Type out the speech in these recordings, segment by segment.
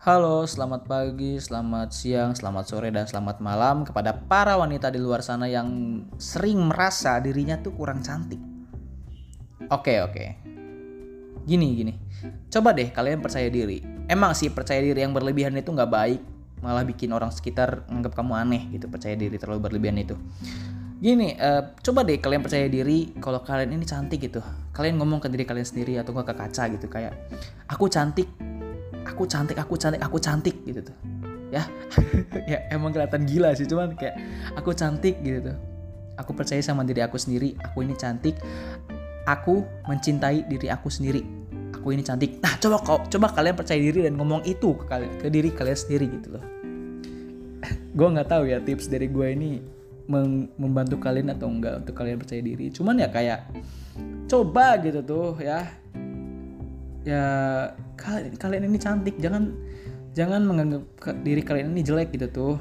Halo, selamat pagi, selamat siang, selamat sore, dan selamat malam kepada para wanita di luar sana yang sering merasa dirinya tuh kurang cantik. Oke, oke. Gini, gini. Coba deh kalian percaya diri. Emang sih percaya diri yang berlebihan itu nggak baik, malah bikin orang sekitar menganggap kamu aneh gitu. Percaya diri terlalu berlebihan itu. Gini, uh, coba deh kalian percaya diri kalau kalian ini cantik gitu. Kalian ngomong ke diri kalian sendiri atau ke kaca gitu kayak, aku cantik, aku cantik aku cantik aku cantik gitu tuh. Ya ya emang kelihatan gila sih cuman kayak aku cantik gitu tuh. Aku percaya sama diri aku sendiri aku ini cantik. Aku mencintai diri aku sendiri aku ini cantik. Nah coba kok coba kalian percaya diri dan ngomong itu ke kalian ke diri kalian sendiri gitu loh. Gue nggak tahu ya tips dari gue ini membantu kalian atau enggak untuk kalian percaya diri. Cuman ya kayak coba gitu tuh ya ya kalian ini cantik. Jangan jangan menganggap diri kalian ini jelek gitu tuh.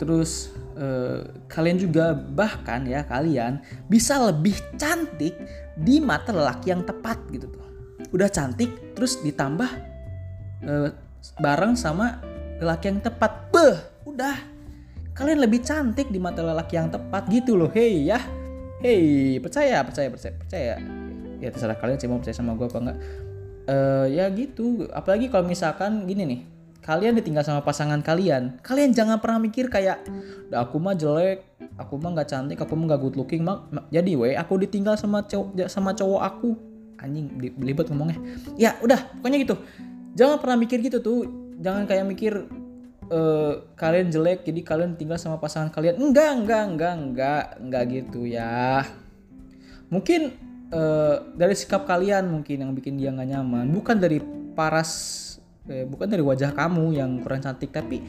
Terus eh, kalian juga bahkan ya kalian bisa lebih cantik di mata lelaki yang tepat gitu tuh. Udah cantik terus ditambah eh, bareng sama lelaki yang tepat. Beh udah. Kalian lebih cantik di mata lelaki yang tepat gitu loh. Hei ya. Hei percaya percaya percaya percaya ya terserah kalian sih mau percaya sama gue apa enggak. Uh, ya gitu. Apalagi kalau misalkan gini nih kalian ditinggal sama pasangan kalian kalian jangan pernah mikir kayak aku mah jelek aku mah nggak cantik aku mah nggak good looking mak jadi we aku ditinggal sama cowok sama cowok aku. Anjing belibet ngomongnya. Ya udah pokoknya gitu. Jangan pernah mikir gitu tuh. Jangan kayak mikir uh, kalian jelek jadi kalian tinggal sama pasangan kalian. Enggak enggak enggak enggak enggak gitu ya. Mungkin uh, dari sikap kalian mungkin yang bikin dia nggak nyaman. Bukan dari paras eh, bukan dari wajah kamu yang kurang cantik tapi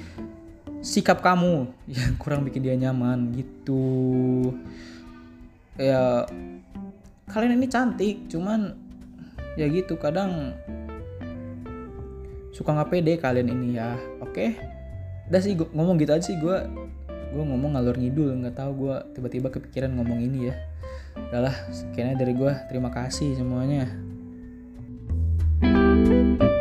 sikap kamu yang kurang bikin dia nyaman gitu. Ya kalian ini cantik cuman ya gitu kadang suka nggak pede kalian ini ya. Oke? Okay? udah sih gua, ngomong gitu aja sih gue gue ngomong ngalur ngidul nggak tahu gue tiba-tiba kepikiran ngomong ini ya udahlah sekiannya dari gue terima kasih semuanya. thank you